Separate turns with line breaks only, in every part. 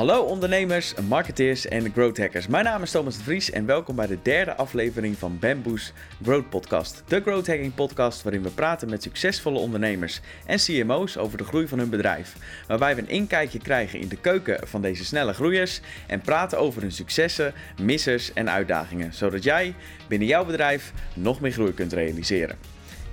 Hallo ondernemers, marketeers en growth hackers. Mijn naam is Thomas de Vries en welkom bij de derde aflevering van Bamboo's Growth Podcast. De growth hacking podcast waarin we praten met succesvolle ondernemers en CMO's over de groei van hun bedrijf. Waarbij we een inkijkje krijgen in de keuken van deze snelle groeiers en praten over hun successen, missers en uitdagingen. Zodat jij binnen jouw bedrijf nog meer groei kunt realiseren.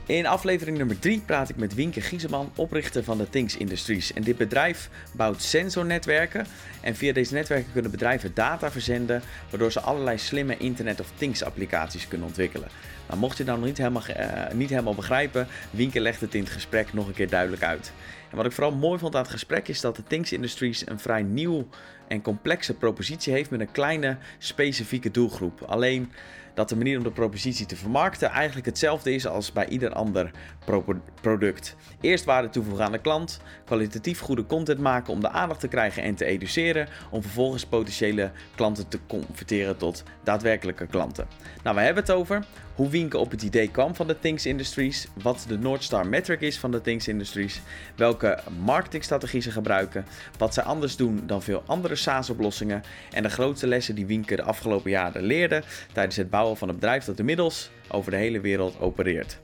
In aflevering nummer 3 praat ik met Wienke Gieseman, oprichter van de Things Industries. En dit bedrijf bouwt sensornetwerken. En via deze netwerken kunnen bedrijven data verzenden, waardoor ze allerlei slimme Internet of Things applicaties kunnen ontwikkelen. Nou, mocht je nou nog niet helemaal, uh, niet helemaal begrijpen, Wienke legt het in het gesprek nog een keer duidelijk uit. En wat ik vooral mooi vond aan het gesprek is dat de Things Industries een vrij nieuw en complexe propositie heeft met een kleine specifieke doelgroep. Alleen dat de manier om de propositie te vermarkten eigenlijk hetzelfde is als bij ieder ander product. Eerst waarde toevoegen aan de klant, kwalitatief goede content maken om de aandacht te krijgen en te educeren, om vervolgens potentiële klanten te converteren tot daadwerkelijke klanten. Nou, we hebben het over hoe Wienke op het idee kwam van de Things Industries, wat de North Star metric is van de Things Industries, welke marketingstrategie ze gebruiken, wat zij anders doen dan veel andere SaaS-oplossingen en de grootste lessen die Wienke de afgelopen jaren leerde tijdens het bouwen van een bedrijf dat inmiddels over de hele wereld opereert.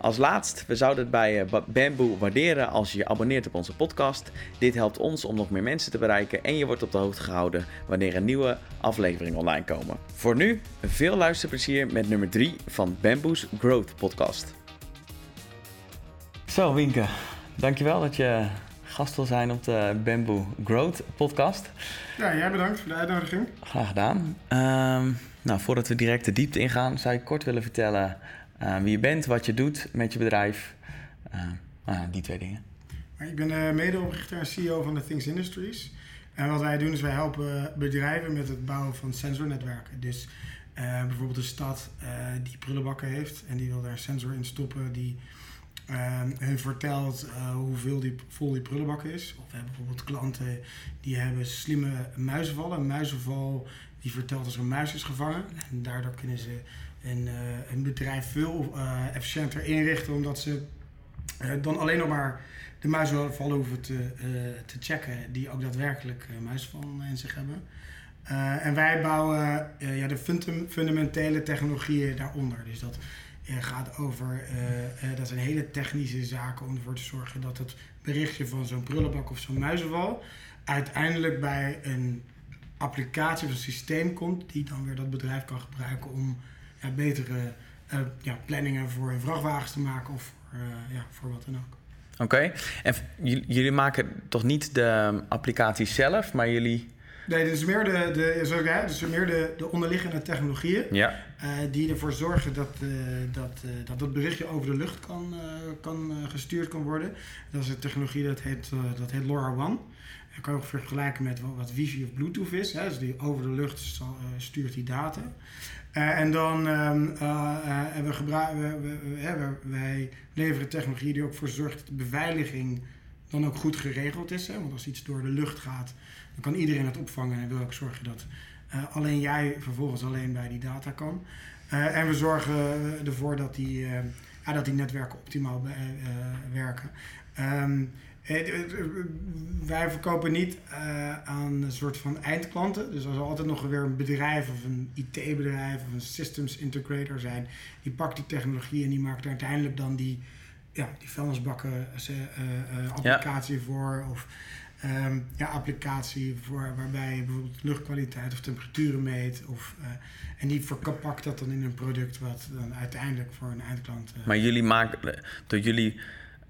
Als laatst, we zouden het bij eh, Bamboo waarderen als je je abonneert op onze podcast. Dit helpt ons om nog meer mensen te bereiken en je wordt op de hoogte gehouden wanneer een nieuwe aflevering online komen. Voor nu, veel luisterplezier met nummer 3 van Bamboo's Growth Podcast. Zo, Winke, dankjewel dat je gast wil zijn op de Bamboo Growth Podcast.
Ja, jij bedankt voor de uitnodiging.
Graag gedaan. Um, nou, voordat we direct de diepte ingaan, zou ik kort willen vertellen uh, wie je bent, wat je doet met je bedrijf. Uh, die twee dingen.
Ik ben uh, medeoprichter en CEO van de Things Industries. En wat wij doen is wij helpen bedrijven met het bouwen van sensornetwerken. Dus bijvoorbeeld een stad die prullenbakken heeft en die wil daar een sensor in stoppen die hun vertelt hoeveel die, vol die prullenbak is. Of we hebben bijvoorbeeld klanten die hebben slimme muizenvallen. Een muizenval die vertelt als er een muis is gevangen. En daardoor kunnen ze een, uh, een bedrijf veel uh, efficiënter inrichten, omdat ze uh, dan alleen nog maar de muizenvallen hoeven te, te checken, die ook daadwerkelijk muizenvallen in zich hebben. en wij bouwen ja, de fundamentele technologieën daaronder. Dus dat gaat over, dat zijn hele technische zaken om ervoor te zorgen dat het berichtje van zo'n prullenbak of zo'n muizenval uiteindelijk bij een applicatie of een systeem komt, die dan weer dat bedrijf kan gebruiken om ja, betere uh, ja, planningen voor vrachtwagens te maken of voor, uh, ja, voor wat dan ook.
Oké, en jullie maken toch niet de applicatie zelf, maar jullie.
Nee, is meer de, de, zoals ik dus meer de, de onderliggende technologieën
ja.
Uh, die ervoor zorgen dat, uh, dat, uh, dat dat berichtje over de lucht kan, kan gestuurd kan worden. Dat is een technologie dat heet, dat heet LoRaWAN. Dat kan je ook vergelijken met wat wifi of bluetooth is. Hè? Dus die over de lucht stuurt die data. Uh, en dan um, uh, we gebruiken, we, we, wij leveren technologie die ook voor zorgt dat de beveiliging dan ook goed geregeld is. Hè? Want als iets door de lucht gaat, dan kan iedereen het opvangen en wil ook zorgen dat alleen jij vervolgens alleen bij die data kan. en we zorgen ervoor dat die, ja, dat die netwerken optimaal werken. Um, wij verkopen niet uh, aan een soort van eindklanten. Dus als er altijd nog weer een bedrijf of een IT-bedrijf of een systems integrator zijn, die pakt die technologie en die maakt uiteindelijk dan die, ja, die vuilnisbakken uh, uh, applicatie ja. voor. Of um, ja, applicatie voor, waarbij je bijvoorbeeld luchtkwaliteit of temperaturen meet. Of, en die verpakt dat dan in een product wat dan uiteindelijk voor een eindklant.
maar jullie maken, door jullie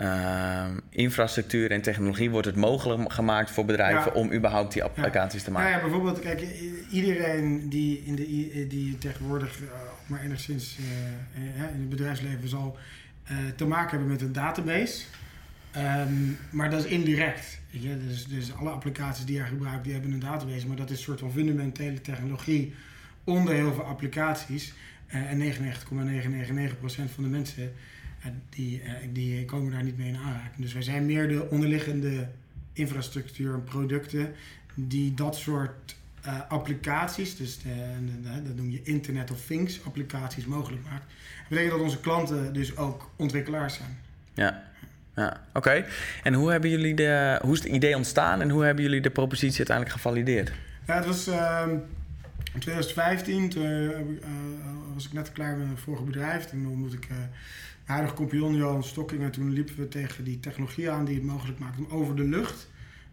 uh, infrastructuur en technologie wordt het mogelijk gemaakt voor bedrijven om überhaupt die applicaties te maken.
Nou ja, bijvoorbeeld, kijk, iedereen die, in de, die tegenwoordig uh, maar enigszins uh, in het bedrijfsleven zal te maken hebben met een database. Um, maar dat is indirect. Weet je? Dus, dus alle applicaties die je gebruikt, die hebben een database. Maar dat is een soort van fundamentele technologie onder heel veel applicaties. en 99,999% van de mensen die, eh, die komen daar niet mee in aanraking. Dus wij zijn meer de onderliggende infrastructuur en producten die dat soort uh, applicaties, dus de, de, dat noem je Internet of Things applicaties mogelijk maakt. Dat betekent dat onze klanten dus ook ontwikkelaars zijn.
Ja, Ja, oké. En hoe, hebben jullie de, hoe is het idee ontstaan en hoe hebben jullie de propositie uiteindelijk gevalideerd?
Ja, het was ehm, in 2015, toen uh, was ik net klaar met mijn vorige bedrijf. Toen ontmoette ik huidige compagnon Johan Stokking. En toen liepen we tegen die technologie aan die het mogelijk maakt om over de lucht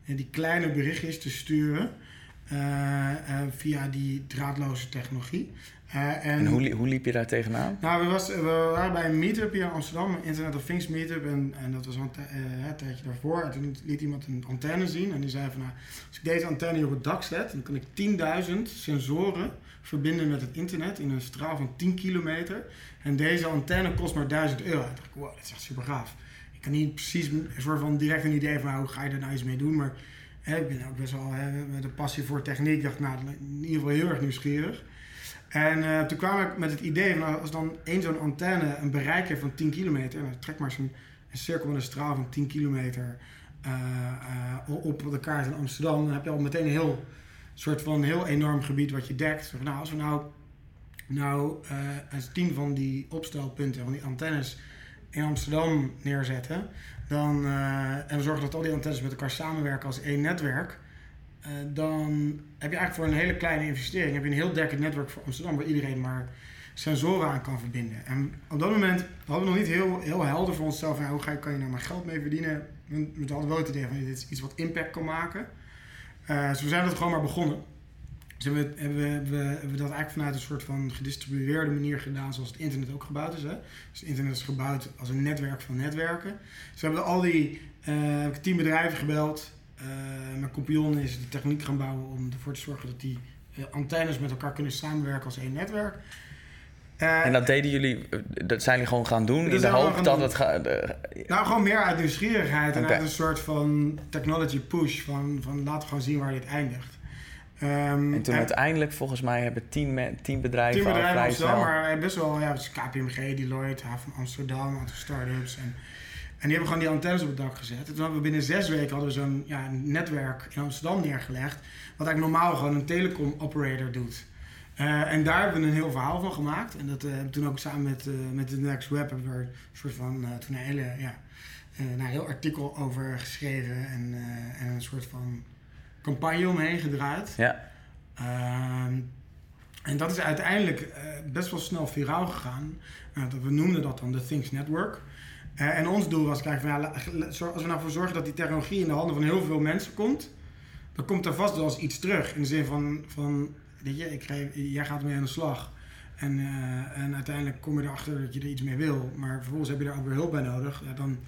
en die kleine berichtjes te sturen via die draadloze technologie.
Uh, en, hoe, hoe, liep je daar tegenaan?
Nou, we, was, we waren bij een meetup hier in Amsterdam, een Internet of Things meetup. En, en dat was een, uh, tijdje daarvoor. En toen liet iemand een antenne zien. En die zei van, nou, als ik deze antenne hier op het dak zet, dan kan ik 10.000 sensoren verbinden met het internet in een straal van 10 kilometer. En deze antenne kost maar 1000 euro. En dacht ik, wow, dat is echt super gaaf. Ik kan niet precies een soort van direct een idee van, nou, hoe ga je daar nou iets mee doen? Maar hè, ik ben ook best wel hè, met een passie voor techniek. Ik dacht, nou, in ieder geval heel erg nieuwsgierig. En uh, toen kwam ik met het idee van als dan één zo'n antenne een bereik heeft van 10 kilometer, en trek maar zo'n een cirkel met een straal van 10 kilometer uh, op de kaart in Amsterdam, dan heb je al meteen een heel soort van heel enorm gebied wat je dekt. Nou, als we nou, nou als tien van die opstelpunten van die antennes in Amsterdam neerzetten, dan, en we zorgen dat al die antennes met elkaar samenwerken als één netwerk, uh, dan heb je eigenlijk voor een hele kleine investering heb je een heel dekkend netwerk voor Amsterdam waar iedereen maar sensoren aan kan verbinden. En op dat moment hadden we nog niet heel, heel helder voor onszelf van hoe ga, kan je nou maar geld mee verdienen. We, we hadden wel het idee van dit is iets wat impact kan maken. Uh, dus we zijn dat gewoon maar begonnen. Dus hebben we, hebben, we, hebben, we, dat eigenlijk vanuit een soort van gedistribueerde manier gedaan zoals het internet ook gebouwd is. Hè? Dus het internet is gebouwd als een netwerk van netwerken. Dus we hebben al die uh, tien bedrijven gebeld. Uh, mijn compagnon is de techniek gaan bouwen om ervoor te zorgen dat die uh, antennes met elkaar kunnen samenwerken als één netwerk.
Uh, en dat deden jullie, dat zijn jullie gewoon gaan doen in de hoop dat het gaat.
Nou, gewoon meer uit nieuwsgierigheid en uit een soort van technology push van, van laten we gewoon zien waar dit eindigt.
Um, en toen en, uiteindelijk, volgens mij, hebben tien, tien bedrijven.
Tien bedrijven maar best wel, ja, dus KPMG, Deloitte, Haven Amsterdam, een aantal start-ups. En, en die hebben gewoon die antennes op het dak gezet. En toen hadden we binnen zes weken hadden we zo'n ja, netwerk in Amsterdam neergelegd. Wat eigenlijk normaal gewoon een telecom operator doet. Uh, en daar hebben we een heel verhaal van gemaakt. En dat uh, hebben we toen ook samen met, uh, met de Next Web hebben we een soort van toen een hele ja, een heel artikel over geschreven en, en een soort van campagne omheen gedraaid. Ja. Ehm, en dat is uiteindelijk best wel snel viraal gegaan. we noemden dat dan de Things Network. Uh, en ons doel was kijken van, ja, als we nou voor zorgen dat die technologie in de handen van heel veel mensen komt, dan komt er vast wel eens iets terug. In de zin van, van weet je, ik krijg, jij gaat mee aan de slag. En, uh, en uiteindelijk kom je erachter dat je er iets mee wil. Maar vervolgens heb je er ook weer hulp bij nodig. Ja, dan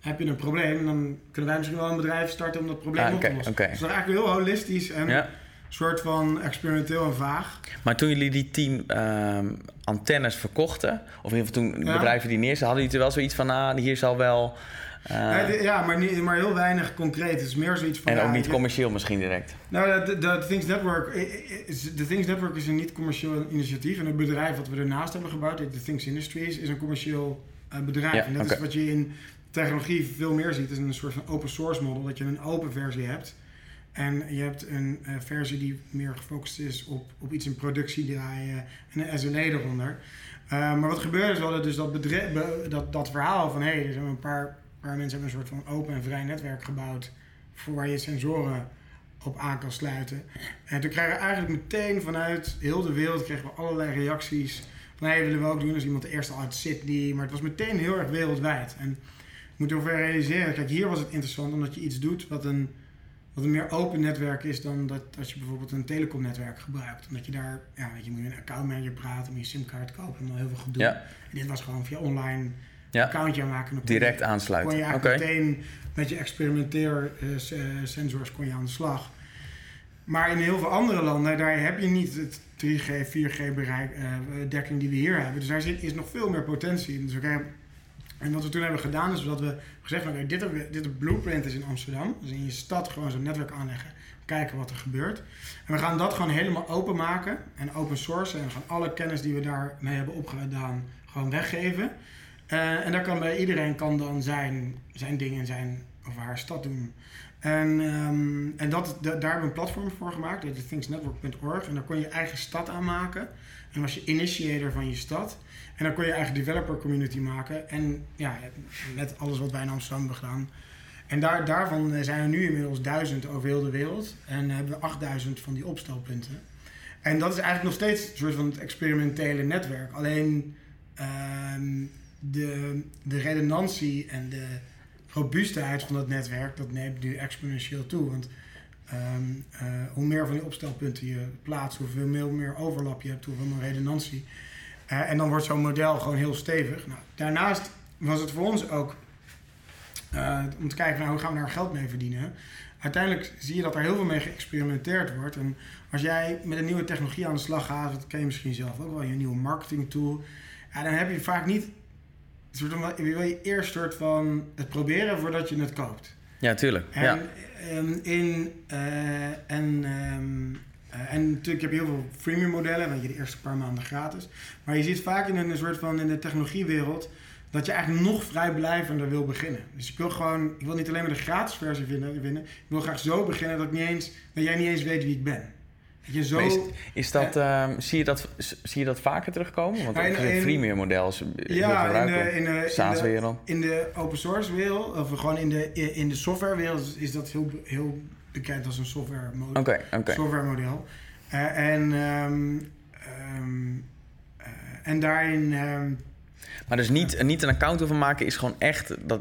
heb je een probleem. En dan kunnen wij misschien wel een bedrijf starten om dat probleem ah, op te lossen. Okay. Dus dat is eigenlijk heel holistisch. En, ja soort van experimenteel en vaag.
Maar toen jullie die tien uh, antennes verkochten, of in ieder geval toen bedrijven die neerzetten, hadden jullie er wel zoiets van, ah, hier zal wel...
Uh... Ja, maar, niet, maar heel weinig concreet. Het is meer zoiets van...
En ook
ja,
niet commercieel misschien direct?
Nou, de, de, Things Network, de Things Network is een niet commercieel initiatief. En het bedrijf wat we ernaast hebben gebouwd, de Things Industries, is een commercieel uh, bedrijf. En dat okay. is wat je in technologie veel meer ziet. Het is een soort van open source model, dat je een open versie hebt en je hebt een uh, versie die meer gefocust is op, op iets in productie draaien en een SLA eronder. Uh, maar wat gebeurde is, wel dus dat, dat, dat verhaal van hé, hey, er zijn een paar, paar mensen hebben een soort van open en vrij netwerk gebouwd voor waar je sensoren op aan kan sluiten. En toen kregen we eigenlijk meteen vanuit heel de wereld kregen we allerlei reacties van hey, willen we ook doen als iemand eerst al uit Sydney, maar het was meteen heel erg wereldwijd. En je moet over realiseren, kijk hier was het interessant omdat je iets doet wat een wat een meer open netwerk is dan dat als je bijvoorbeeld een telecomnetwerk gebruikt. Omdat je daar, ja, weet je, moet je een accountmanager praten, moet je simkaart kopen en dan heel veel gedoe. Ja. En dit was gewoon via online ja. accountje maken.
Direct aansluiten.
Kon je eigenlijk meteen met je experimenteer uh, sensors kon je aan de slag. Maar in heel veel andere landen, daar heb je niet het 3G, 4G bereik, uh, dekking die we hier hebben. Dus daar zit, is nog veel meer potentie in. Dus we en wat we toen hebben gedaan is dat we gezegd hebben, dit, dit blueprint is in Amsterdam. Dus in je stad gewoon zo'n netwerk aanleggen, kijken wat er gebeurt. En we gaan dat gewoon helemaal openmaken en open sourcen. En we gaan alle kennis die we daarmee hebben opgedaan gewoon weggeven. Uh, en daar kan bij iedereen kan dan zijn, zijn ding in zijn of haar stad doen. En, ehm, en dat, daar hebben we een platform voor gemaakt, dat is thingsnetwork.org. En daar kon je eigen stad aanmaken. En was je initiator van je stad. En dan kon je eigen developer community maken. En ja, met alles wat wij in Amsterdam hebben gedaan. En daar, daarvan zijn er nu inmiddels duizend over heel de wereld. En hebben we 8000 van die opstelpunten. En dat is eigenlijk nog steeds een soort van het experimentele netwerk. Alleen ehm, de, de redundantie en de robuustheid van dat netwerk, dat neemt nu exponentieel toe. Want ehm, eh, hoe meer van die opstelpunten je plaatst, hoeveel meer, meer overlap je hebt, hoeveel meer redundantie. Uh, en dan wordt zo'n model gewoon heel stevig. Nou, daarnaast was het voor ons ook uh, om te kijken naar hoe gaan we daar geld mee verdienen. Uiteindelijk zie je dat er heel veel mee geëxperimenteerd wordt. En als jij met een nieuwe technologie aan de slag gaat, dat ken je misschien zelf ook wel, je nieuwe marketing tool. Dan heb je vaak niet soort van, wil je eerst soort van het proberen voordat je het koopt.
Ja, tuurlijk.
En,
ja.
Ehm, in, uh, en, um, uh, en natuurlijk heb je heel veel freemium modellen, want je de eerste paar maanden gratis. Maar je ziet vaak in een soort van in de technologiewereld dat je eigenlijk nog vrijblijvender wil beginnen. Dus ik wil gewoon, ik wil niet alleen maar de gratis versie vinden, vinden. Ik wil graag zo beginnen dat, ik niet eens, dat jij niet eens weet wie ik ben. Je zo,
is, is, dat, uh, zie, je dat, zie je dat vaker terugkomen? Want in, in, freemium model is
ja, in de, in de. In, de, in de open source wereld, of gewoon in de, in de software wereld, is dat heel, heel bekend als een software, model,
okay, okay.
software model. Uh, en, um, um, uh, en daarin... Um,
maar dus niet, niet een account over maken is gewoon echt... Dat,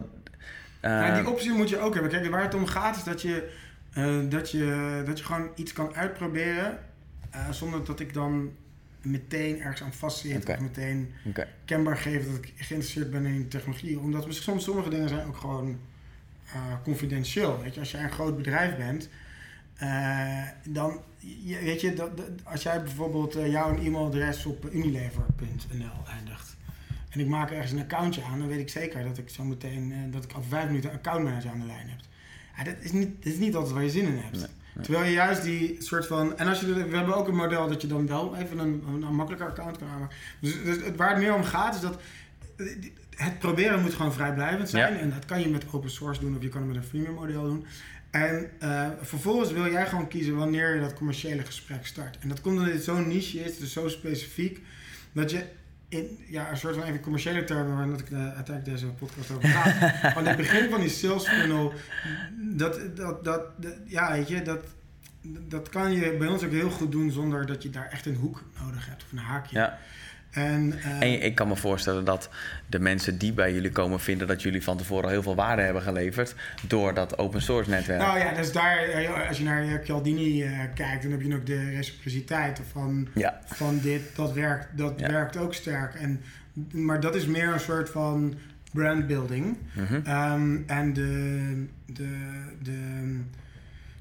ja, die optie moet je ook hebben. Kijk, waar het om gaat is dat je uh, dat, je, dat je gewoon iets kan uitproberen uh, zonder dat ik dan meteen ergens aan vastzit okay. of meteen
okay.
kenbaar geef dat ik geïnteresseerd ben in technologie. Omdat soms sommige dingen zijn ook gewoon uh, confidentieel. Weet je, als jij een groot bedrijf bent, dan weet je, dat, dat, als jij bijvoorbeeld jouw e-mailadres op unilever.nl eindigt. En ik maak ergens een accountje aan, dan weet ik zeker dat ik zo meteen dat ik al vijf minuten een accountmanager aan de lijn heb. Ja, dat, is niet, dat is niet altijd waar je zin in hebt. Nee, nee. Terwijl je juist die soort van. En als je, we hebben ook een model dat je dan wel even een, een, een makkelijker account kan aanmaken. Dus, dus het, waar het meer om gaat is dat. Het proberen moet gewoon vrijblijvend zijn. Ja. En dat kan je met open source doen of je kan het met een freemium model doen. En uh, vervolgens wil jij gewoon kiezen wanneer je dat commerciële gesprek start. En dat komt omdat dit zo'n niche is, dus zo specifiek, dat je in ja, een soort van even commerciële termen, waar ik uh, uiteindelijk deze podcast over ga. Want het begin van die sales funnel, dat, dat, dat, dat, ja, weet je, dat, dat kan je bij ons ook heel goed doen zonder dat je daar echt een hoek nodig hebt of een haakje.
Ja.
En,
uh, en, ik kan me voorstellen dat de mensen die bij jullie komen vinden dat jullie van tevoren heel veel waarde hebben geleverd door dat open source netwerk.
Nou ja, dus daar, als je naar Cialdini uh, kijkt, dan heb je ook de reciprociteit van,
ja.
van dit, dat werkt, dat ja. werkt ook sterk. En, maar dat is meer een soort van brandbuilding.
Mm -hmm.
um, en de, de, de,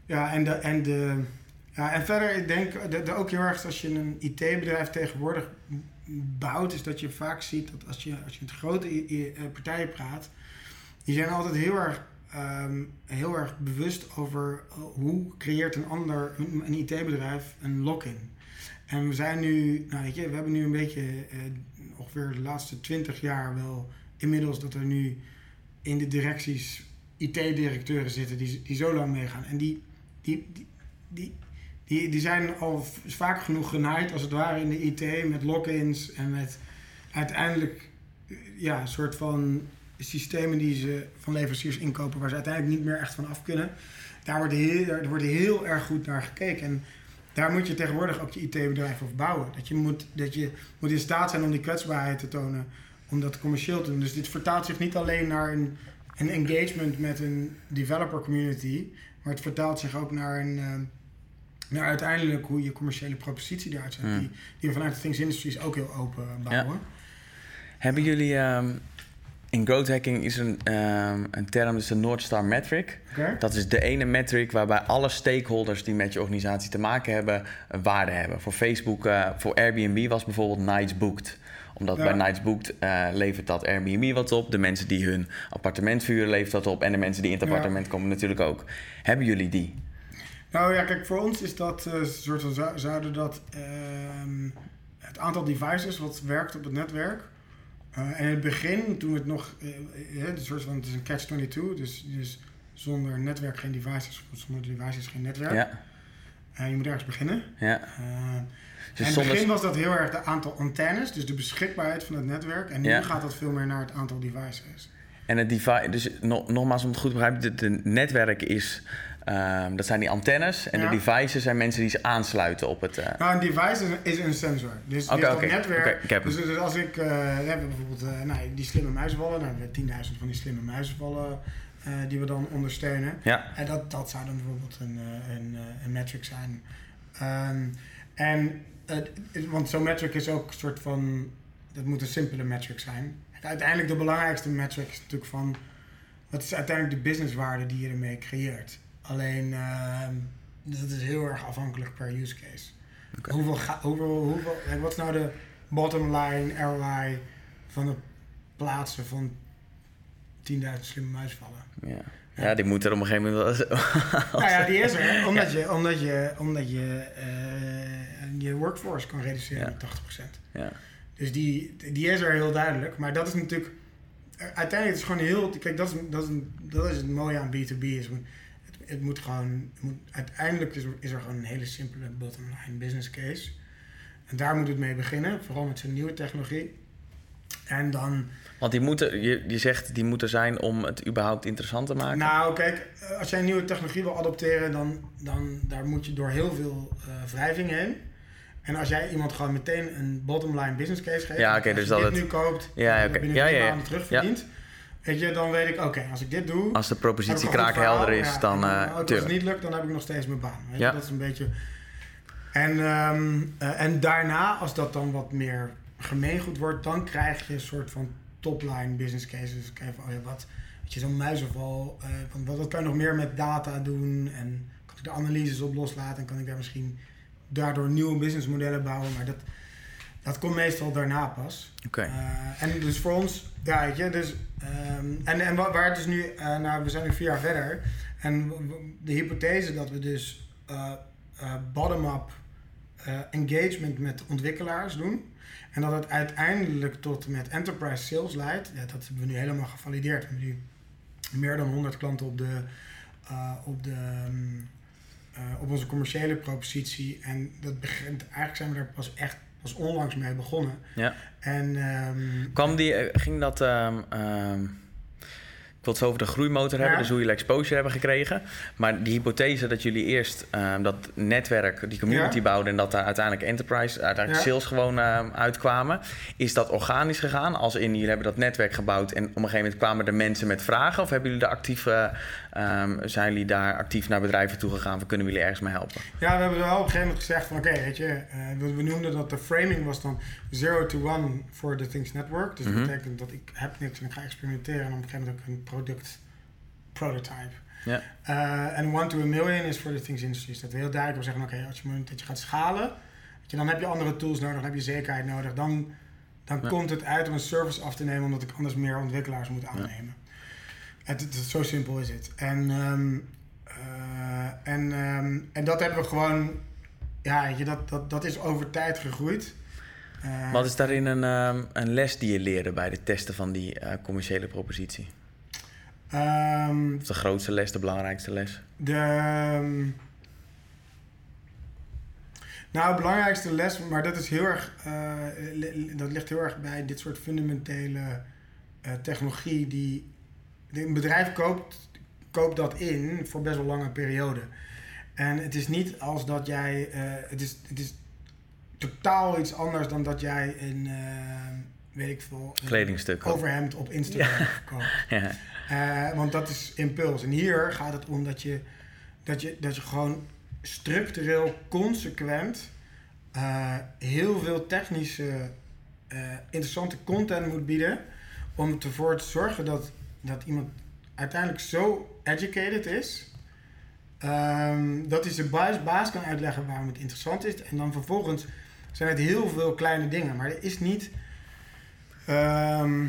ja, en de, en de, ja, en verder, ik denk de, de ook heel erg als je een IT-bedrijf tegenwoordig bouwt, is dat je vaak ziet dat als je, als je met grote partijen praat, die zijn altijd heel erg, um, heel erg bewust over hoe creëert een ander, een, IT-bedrijf, een lock-in. En we zijn nu, nou weet je, we hebben nu een beetje uh, ongeveer de laatste twintig jaar wel inmiddels dat er nu in de directies IT-directeuren zitten die, die zo lang meegaan. En die, die, die die, die zijn al vaak genoeg genaaid, als het ware, in de IT met logins en met uiteindelijk ja, een soort van systemen die ze van leveranciers inkopen waar ze uiteindelijk niet meer echt van af kunnen. Daar wordt heel, wordt heel erg goed naar gekeken. En daar moet je tegenwoordig ook je IT-bedrijf op bouwen. Dat je, moet, dat je moet in staat zijn om die kwetsbaarheid te tonen, om dat commercieel te doen. Dus dit vertaalt zich niet alleen naar een, een engagement met een developer community, maar het vertaalt zich ook naar een nou, uiteindelijk hoe je commerciële propositie eruit ziet, hmm. die, die we vanuit de Things Industries ook heel open bouwen. Ja.
Hebben jullie, um, in growth hacking is een, um, een term, dus de North Star Metric.
Okay.
Dat is de ene metric waarbij alle stakeholders die met je organisatie te maken hebben, een waarde hebben. Voor Facebook, uh, voor Airbnb was bijvoorbeeld Nights Booked omdat ja. bij Nights Booked uh, levert dat Airbnb wat op. De mensen die hun appartement vuren levert dat op. En de mensen die in het appartement ja. komen natuurlijk ook. Hebben jullie die?
Nou ja, kijk, voor ons is dat uh, soort van zouden dat uh, het aantal devices wat werkt op het netwerk. Uh, en in het begin, toen het nog, uh, een soort van, het is een catch-22, dus, dus Zonder netwerk geen devices, zonder devices geen netwerk.
Ja,
Eh, je moet ergens beginnen.
ja.
Eh,
Dus
in het
zonder...
begin was dat heel erg de aantal antennes, dus de beschikbaarheid van het netwerk. En nu
Ja.
gaat dat veel meer naar het aantal devices.
En het device, dus no- nogmaals om het goed te begrijpen, de netwerk is, ehm, dat zijn die antennes en
Ja.
de devices zijn mensen die ze aansluiten op het... eh,
Nou, een device is een, is een sensor. Dus, dat
oké,
netwerk.
heb
dus, dus als ik, eh, we hebben bijvoorbeeld eh, nou, die slimme muizenvallen, nou, we hebben 10.000 van die slimme muizenvallen eh, die we dan ondersteunen.
ja,
En dat, dat zou dan bijvoorbeeld een, eh, een, eh, een metric zijn. Ehm, en, eh, want zo'n metric is ook een soort van, dat moet een simpele metric zijn. Uiteindelijk de belangrijkste metric is natuurlijk van, wat is uiteindelijk de businesswaarde die je ermee creëert. Alleen, ehm, dat is heel erg afhankelijk per use case. Hoeveel, ga, hoeveel, hoeveel, wat is nou de bottom line ROI van het plaatsen van 10.000 slimme muisvallen?
ja. ja, die moeten er op een gegeven moment wel...
Nou ja, die is er, omdat je, omdat je, omdat je eh, je workforce kan reduceren
Ja.
met 80%.
ja.
Dus die, die is er heel duidelijk. Maar dat is natuurlijk, uiteindelijk is het gewoon heel, kijk, dat is, dat is, dat is het mooie aan B2B. Is, het, moet gewoon, het moet, uiteindelijk is er, is er gewoon een hele simpele bottom line business case. En daar moet het mee beginnen, vooral met zo'n nieuwe technologie. En dan,
Want die moeten, je, je zegt die moeten zijn om het überhaupt interessant te maken.
Nou, kijk, als jij een nieuwe technologie wil adopteren, dan, dan daar moet je door heel veel eh wrijving heen. En als jij iemand gewoon meteen een bottom line business case geeft,
Ja, oké,
als
dus
je
dat
dit
het-
nu koopt,
Ja, oké.
binnen
Ja, ja, ja.
maanden terugverdient, weet je, dan weet ik, oké, als ik dit doe,
Als de propositie kraakhelder is,
ja,
dan...
ook als het niet lukt, dan heb ik nog steeds mijn baan. Weet
Ja.
je? Dat is een beetje... En, ehm, eh, en daarna, als dat dan wat meer gemeengoed wordt, dan krijg je een soort van top-line business cases. Dus kijk van, oh ja, wat, weet je, zo'n muizenval, eh, van, wat, wat kan je nog meer met data doen? En kan ik de analyses op loslaten en kan ik daar misschien daardoor nieuwe businessmodellen bouwen? Maar dat, dat komt meestal daarna pas.
Oké.
Eh, en dus voor ons, ja, weet je, dus, ehm, en, en wa- waar het dus nu, eh, nou, we zijn nu vier jaar verder. En de hypothese dat we dus eh, bottom-up engagement met ontwikkelaars doen. En dat het uiteindelijk tot met enterprise sales leidt. Ja, dat hebben we nu helemaal gevalideerd. We hebben nu meer dan 100 klanten op, de, op, de, ehm, eh, op onze commerciële propositie. En dat begint, eigenlijk zijn we daar pas echt pas onlangs mee begonnen.
Ja.
En ehm,
Kwam die, eh, ging dat... ehm, ehm, ik wil het zo over de groeimotor hebben,
Ja.
dus hoe jullie exposure hebben gekregen. Maar die hypothese dat jullie eerst dat netwerk, die community
Ja.
bouwden... en dat daar uiteindelijk enterprise, uiteindelijk sales gewoon uitkwamen. Is dat organisch gegaan? Als in, jullie hebben dat netwerk gebouwd... en op een gegeven moment kwamen er mensen met vragen? Of hebben jullie daar actief, eh, ehm, zijn jullie daar actief naar bedrijven toe gegaan... van kunnen we jullie ergens mee helpen?
ja, we hebben wel op een gegeven moment gezegd van oké, weet je, eh, we, we noemden dat de framing was dan 0 to 1 voor de Things Network. Dus
Mhm.
dat betekent dat ik heb niks en ik ga experimenteren en op een gegeven moment ook een product prototype.
Ja.
Eh, en 1 to a million is voor de Things Industries. Dat we heel duidelijk zeggen, oké, als je moment dat je gaat schalen, je, dan heb je andere tools nodig, dan heb je zekerheid nodig. Dan, dan
Ja.
komt het uit om een service af te nemen, omdat ik anders meer ontwikkelaars moet aannemen. Het, het, zo simpel is het. En, ehm, eh, en, ehm, en dat hebben we gewoon, ja, weet je, dat, dat, dat is over tijd gegroeid. Eh,
Wat is daarin een, ehm, een les die je leerde bij het testen van die eh, commerciële propositie? de grootste les, de belangrijkste les?
De. nou, het belangrijkste les, maar dat is heel erg. dat ligt heel erg bij dit soort fundamentele technologie die. Een bedrijf koopt, koopt dat in voor best wel lange periode. En het is niet als dat jij. eh, het, is, het is totaal iets anders dan dat jij een. eh, weet ik veel.
Kledingstuk.
Overhemd op Instagram koopt.
Ja.
Eh, want dat is impuls. En hier gaat het om dat je, dat je, dat je gewoon structureel, consequent heel veel technische, interessante content moet bieden. Om ervoor te zorgen dat, dat iemand uiteindelijk zo educated is. ehm, dat hij zijn baas, baas kan uitleggen waarom het interessant is. En dan vervolgens zijn het heel veel kleine dingen. Maar er is niet. ehm,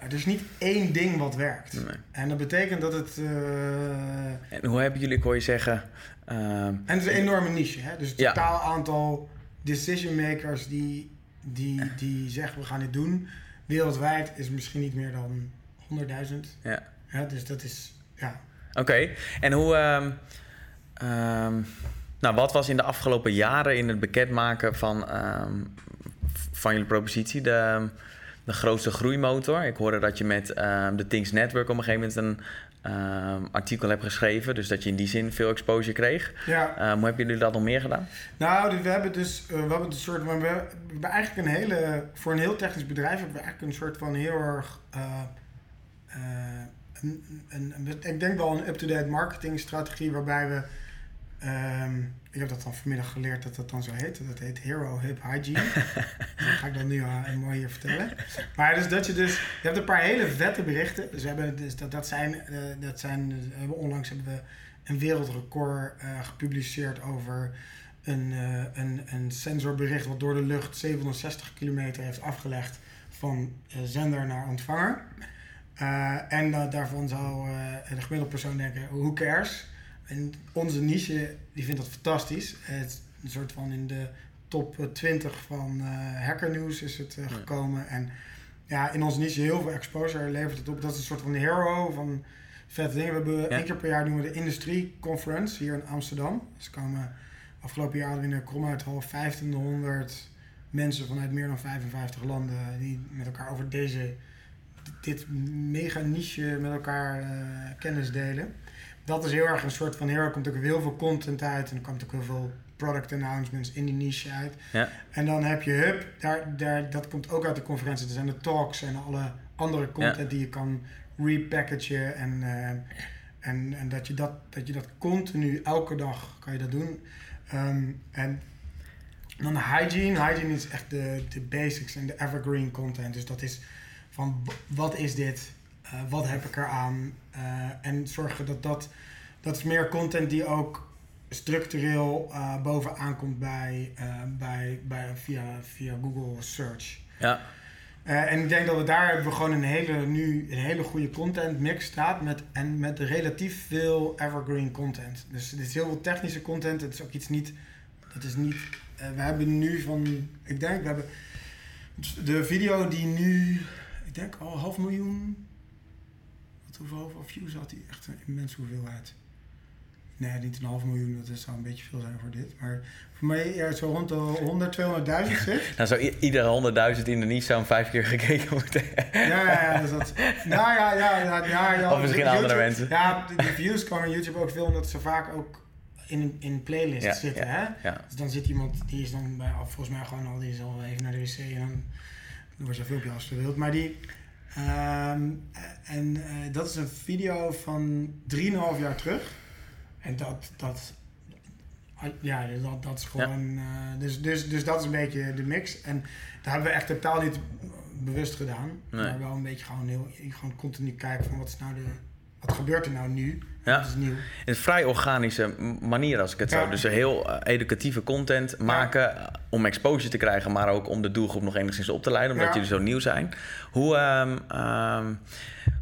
er is niet één ding wat werkt.
Nee.
En dat betekent dat het. eh,
En hoe hebben jullie, ik hoor je zeggen... ehm,
en het is een enorme niche. Hè? Dus het
Ja.
totaal aantal decision makers die, die, die zeggen we gaan dit doen. Wereldwijd is misschien niet meer dan 100.000.
Ja.
Ja, dus dat is. Ja.
Oké, en hoe... ehm, ehm, nou, wat was in de afgelopen jaren in het bekendmaken van, ehm, van jullie propositie de, de grootste groeimotor? Ik hoorde dat je met de Things Network op een gegeven moment een artikel hebt geschreven. Dus dat je in die zin veel exposure kreeg.
Ja,
hoe hebben jullie dat nog meer gedaan?
nou, dus we hebben dus, uh, we hebben een soort, we hebben, we hebben eigenlijk een hele, voor een heel technisch bedrijf hebben we eigenlijk een soort van heel erg, uh, een, een, een, ik denk wel een up-to-date marketingstrategie waarbij we, um, ik heb dat dan vanmiddag geleerd dat dat dan zo heet. Dat heet Hero Hip Hygiene. dat ga ik dan nu uh, mooi hier vertellen. Maar dus dat je dus, je hebt een paar hele vette berichten. Dus we hebben, dus dat, dat zijn, uh, dat zijn, we hebben onlangs hebben we een wereldrecord uh, gepubliceerd over een, een, een sensorbericht wat door de lucht 760 kilometer heeft afgelegd van zender naar ontvanger. Uh, en daarvan zou de gemiddelde persoon denken, who cares? En onze niche die vindt dat fantastisch. Het een soort van in de top 20 van hackernieuws is het gekomen. En ja, in onze niche heel veel exposure levert het op. Dat is een soort van hero van vette dingen. We hebben ja. één keer per jaar doen we de Industrie Conference hier in Amsterdam. Dus komen afgelopen jaar hadden we in de Kromuithal 1500 mensen vanuit meer dan 55 landen die met elkaar over deze, dit mega niche met elkaar uh, kennis delen. Dat is heel erg een soort van hero. Er komt ook heel veel content uit en er komt ook heel veel product announcements in die niche uit.
Ja.
En dan heb je Hub, daar, daar, dat komt ook uit de conferentie. Er zijn de talks en alle andere content ja. die je kan repackagen en, uh, en, en dat, je dat, dat je dat continu elke dag kan je dat doen. Um, en dan de hygiene. Hygiene is echt de, de basics en de evergreen content. Dus dat is van wat is dit? Uh, wat heb ik eraan? Uh, en zorgen dat dat... Dat is meer content die ook structureel uh, bovenaan komt bij, bij, bij, via, via Google Search.
Ja.
En ik denk dat we daar hebben we gewoon een hele, nu een hele goede content mix staat met, en met relatief veel evergreen content. Dus het is heel veel technische content. Het is ook iets niet. Dat is niet. We hebben nu van. Ik denk, we hebben. De video die nu. Ik denk al half miljoen. Wat hoeveel views had hij? Echt een immense hoeveelheid. Nee, niet een half miljoen, dat zou een beetje veel zijn voor dit. Maar voor mij ja, zo rond de 100, 200.000 zit.
nou, zou iedere 100.000 in de zou vijf keer gekeken moeten
Ja, ja, ja. Dus dat, nou ja, ja, ja, ja, ja.
Of misschien
YouTube,
andere mensen.
Ja, de views komen YouTube ook veel omdat ze vaak ook in, in playlists
ja,
zitten.
Ja,
hè? Dus dan zit iemand, die is dan bij, volgens mij gewoon al, die is al even naar de wc en dan, dan wordt zo'n filmpje afgespeeld. Maar die, um, en uh, dat is een video van 3,5 jaar terug. En dat, dat, ja, dat, dat is gewoon. Ja. Uh, dus, dus, dus dat is een beetje de mix. En daar hebben we echt totaal niet bewust gedaan. Nee. Maar wel een beetje gewoon, heel, gewoon continu kijken van wat is nou de. Wat gebeurt er nou nu?
Ja.
Wat is nieuw?
In een vrij organische manier, als ik het ja. zo. Dus heel uh, educatieve content maken ja. om exposure te krijgen, maar ook om de doelgroep nog enigszins op te leiden, omdat ja. jullie zo nieuw zijn. Hoe, um, um,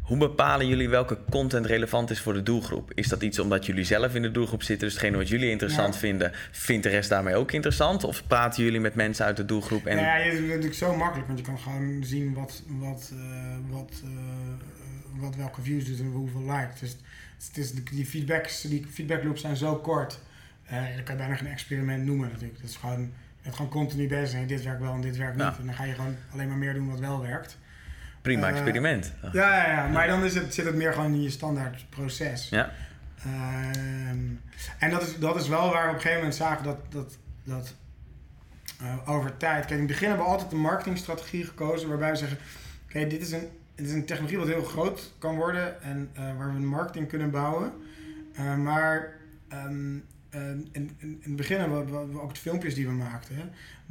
hoe bepalen jullie welke content relevant is voor de doelgroep? Is dat iets omdat jullie zelf in de doelgroep zitten, dus hetgene wat jullie interessant vinden, vindt de rest daarmee ook interessant? Of praten jullie met mensen uit de doelgroep? En...
Ja, het is natuurlijk zo makkelijk, want je kan gewoon zien wat, wat, uh, wat, uh, wat welke views doet en hoeveel likes. Dus het is, die, feedbacks, die feedbackloops zijn zo kort. Uh, dat kan je bijna geen experiment noemen natuurlijk. Dat is gewoon, bent gewoon continu bezig zijn. Dit werkt wel en dit werkt niet. Ja. En dan ga je gewoon alleen maar meer doen wat wel werkt.
Prima uh, experiment.
Ja, ja, ja, maar dan is het, zit het meer gewoon in je standaard proces.
Ja.
Uh, en dat is, dat is wel waar we op een gegeven moment zagen dat, dat, dat uh, over tijd... Kijk, in het begin hebben we altijd een marketingstrategie gekozen waarbij we zeggen... Oké, okay, dit is een het is een technologie wat heel groot kan worden en uh, waar we een marketing kunnen bouwen. Uh, maar um, uh, in, in, in, het begin hebben we, ook de filmpjes die we maakten. Hè.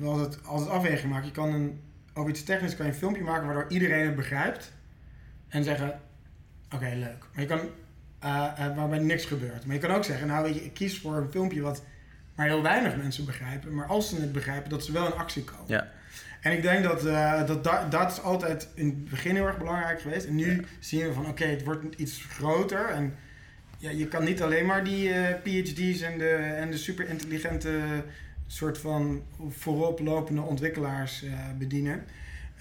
Hadden het altijd afweging maken. Je kan een, over iets technisch kan je een filmpje maken waardoor iedereen het begrijpt. En zeggen, oké, leuk. Maar je kan, uh, waarbij niks gebeurt. Maar je kan ook zeggen, nou weet je, ik kies voor een filmpje wat maar heel weinig mensen begrijpen. Maar als ze het begrijpen, dat ze wel in actie komen. En ik denk dat, uh, dat, dat dat is altijd in het begin heel erg belangrijk geweest. En nu ja. zien we van oké, okay, het wordt iets groter. En ja, je kan niet alleen maar die uh, PhD's en de, en de super intelligente soort van vooroplopende ontwikkelaars uh, bedienen.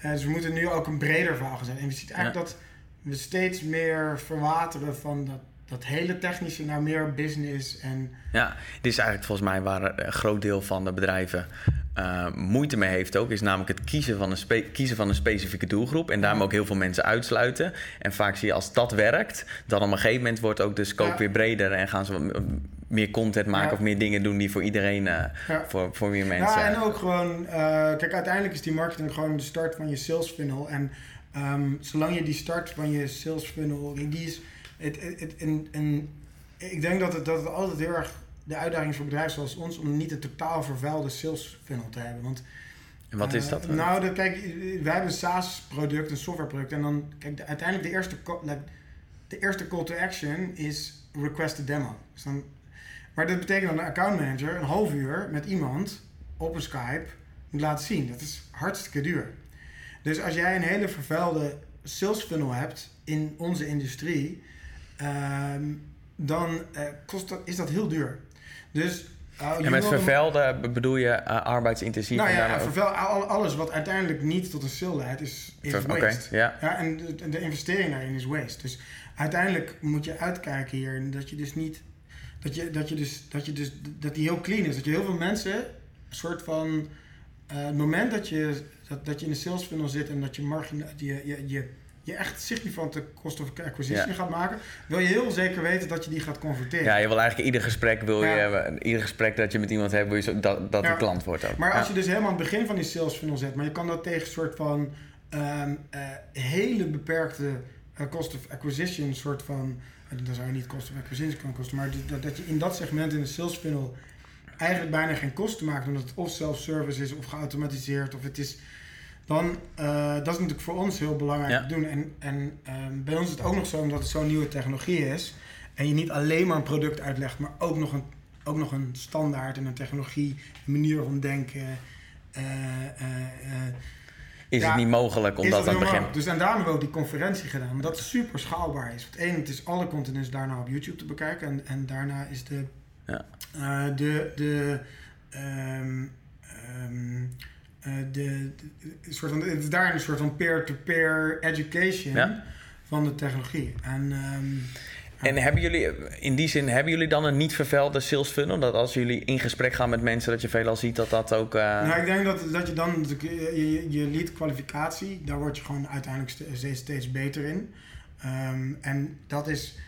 dus we moeten nu ook een breder verhaal gaan zetten. En we zien eigenlijk ja. dat we steeds meer verwateren van dat dat hele technische naar meer business en...
Ja, dit is eigenlijk volgens mij waar een groot deel van de bedrijven uh, moeite mee heeft ook, is namelijk het kiezen van, een kiezen van een specifieke doelgroep en daarom ook heel veel mensen uitsluiten. En vaak zie je als dat werkt, dan op een gegeven moment wordt ook de scope weer breder en gaan ze meer content maken of meer dingen doen die voor iedereen, uh, voor, voor meer mensen.
Ja, en ook gewoon, uh, kijk, uiteindelijk is die marketing gewoon de start van je sales funnel. En um, zolang je die start van je sales funnel, die is, het, het, het, en, en ik denk dat het, dat het altijd heel erg de uitdaging voor bedrijven zoals ons om niet een totaal vervuilde sales funnel te hebben. Want,
en wat is
uh,
dat?
nou, de, kijk, wij hebben een SaaS-product, een softwareproduct. En dan, kijk, de, uiteindelijk de eerste, like, de eerste call to action is request a demo. Dus dan, maar dat betekent dat een account manager een half uur met iemand op een Skype moet laten zien. Dat is hartstikke duur. Dus als jij een hele vervuilde sales funnel hebt in onze industrie, um, dan uh, kost dat, is dat heel duur. Dus,
uh, en met vervuilde bedoel je uh, arbeidsintensief?
Nou ja, vervuil, alles wat uiteindelijk niet tot een sale leidt, is, is Ver, waste. Okay,
yeah.
ja, en de, de, investering daarin is waste. Dus uiteindelijk moet je uitkijken hier dat je dus niet... Dat je, dat je dus, dat je dus, dat die heel clean is. Dat je heel veel mensen, een soort van... het moment dat je, dat, dat je in de sales funnel zit en dat je margin, je, je, je je echt significante cost of acquisition gaat maken, wil je heel zeker weten dat je die gaat converteren.
Ja, je wil eigenlijk ieder gesprek, wil je, ieder gesprek dat je met iemand hebt, wil je zo, dat, dat ja. klant wordt ook.
Maar als je dus helemaal aan het begin van die sales funnel zet, maar je kan dat tegen een soort van um, uh, hele beperkte uh, cost of acquisition, soort van, uh, dan zou je niet cost of acquisition kunnen kosten, maar dat, dat je in dat segment in de sales funnel eigenlijk bijna geen kosten maakt, omdat het of self-service is of geautomatiseerd of het is dan uh, dat is natuurlijk voor ons heel belangrijk te doen. En, en um, bij ons is het ook nog zo, omdat het zo'n nieuwe technologie is. En je niet alleen maar een product uitlegt, maar ook nog een, ook nog een standaard en een technologie, een manier van denken. Uh, uh,
is ja, het niet mogelijk om dat aan het begin...
Dus en daarom hebben we ook die conferentie gedaan. Maar dat super schaalbaar is. Want één, het is alle content is daarna op YouTube te bekijken. En, en daarna is de... Ja. de... de um, um, uh, de, de, soort van, het is daar een soort van peer-to-peer education van de technologie. En, um,
en hebben jullie, in die zin, hebben jullie dan een niet vervuilde sales funnel? Dat als jullie in gesprek gaan met mensen, dat je veelal ziet dat dat ook... Uh...
Nou, ik denk dat, dat je dan, je, je lead kwalificatie, daar word je gewoon uiteindelijk steeds, steeds beter in. Um, en dat is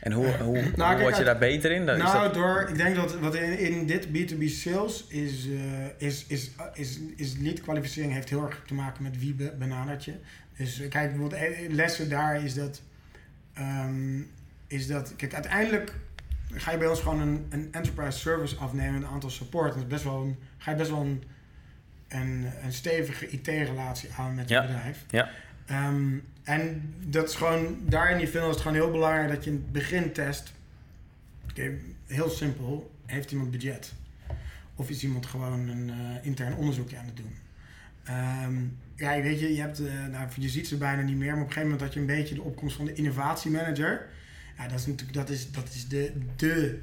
en hoe, hoe, nou, hoe word je daar beter in?
Nou, dat... door, ik denk dat wat in, in dit B2B sales is, uh, is, is, is, is lead kwalificering heeft heel erg te maken met wie be, benadert je. Dus kijk, bijvoorbeeld eh, lessen daar is dat, um, is dat, kijk, uiteindelijk ga je bij ons gewoon een, een enterprise service afnemen, een aantal support. Dat is best wel een, ga je best wel een, een, een stevige IT-relatie aan met je
ja.
bedrijf.
Ja.
Um, en dat is gewoon, daar in die film is het gewoon heel belangrijk dat je in het begin test. Okay, heel simpel, heeft iemand budget? Of is iemand gewoon een uh, intern onderzoekje aan het doen? Um, ja, weet je, je, hebt, uh, nou, je ziet ze bijna niet meer, maar op een gegeven moment had je een beetje de opkomst van de innovatiemanager. Ja, dat is natuurlijk dat is, dat is de, de,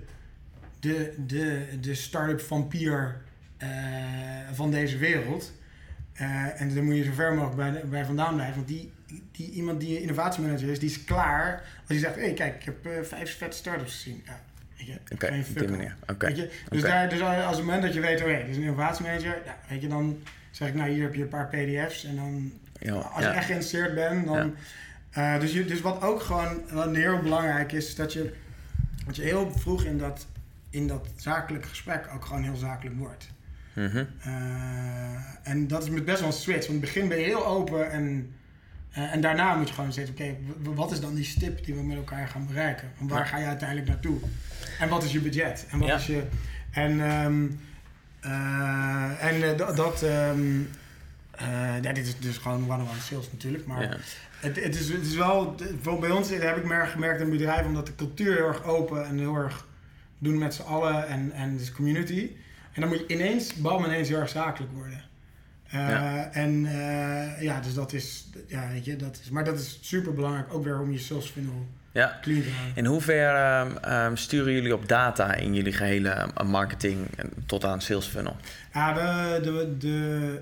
de, de, de start-up vampier uh, van deze wereld. En dan moet je zo ver mogelijk bij, bij vandaan blijven. Want die, die, iemand die innovatiemanager is, die is klaar. Als je zegt, hé hey, kijk, ik heb uh, vijf vette startups gezien. Ja, weet je,
Oké, okay, op die manier. Okay.
Dus, okay. daar, dus als het moment dat je weet, oké, okay, dit is een innovatiemanager. Ja, weet je, dan zeg ik, nou hier heb je een paar pdf's. En dan, ja, als je echt geïnteresseerd bent, dan... Uh, dus, je, dus wat ook gewoon wat heel belangrijk is, is dat je, dat je heel vroeg in dat, in dat zakelijke gesprek ook gewoon heel zakelijk wordt. Mm -hmm. uh, en dat is met best wel een switch. Want in het begin ben je heel open en, uh, en daarna moet je gewoon zeggen: oké, okay, wat is dan die stip die we met elkaar gaan bereiken? En waar ga je uiteindelijk naartoe? En wat is je budget? En wat ja. is je. En, um, uh, en dat. Um, ja, dit is dus gewoon one-on-one sales natuurlijk. Maar ja. het, het, is, het is wel. Bij ons heb ik meer gemerkt in bedrijf, omdat de cultuur heel erg open en heel erg doen met z'n allen en, en dus community. En dan moet je ineens, bam, ineens heel erg zakelijk worden. Uh, ja. En uh, ja, dus dat is, ja, weet je, dat is, maar dat is super belangrijk ook weer om je sales funnel
ja.
clean te houden.
In hoeverre um, um, sturen jullie op data in jullie gehele uh, marketing tot aan sales funnel?
Ja, de, de, de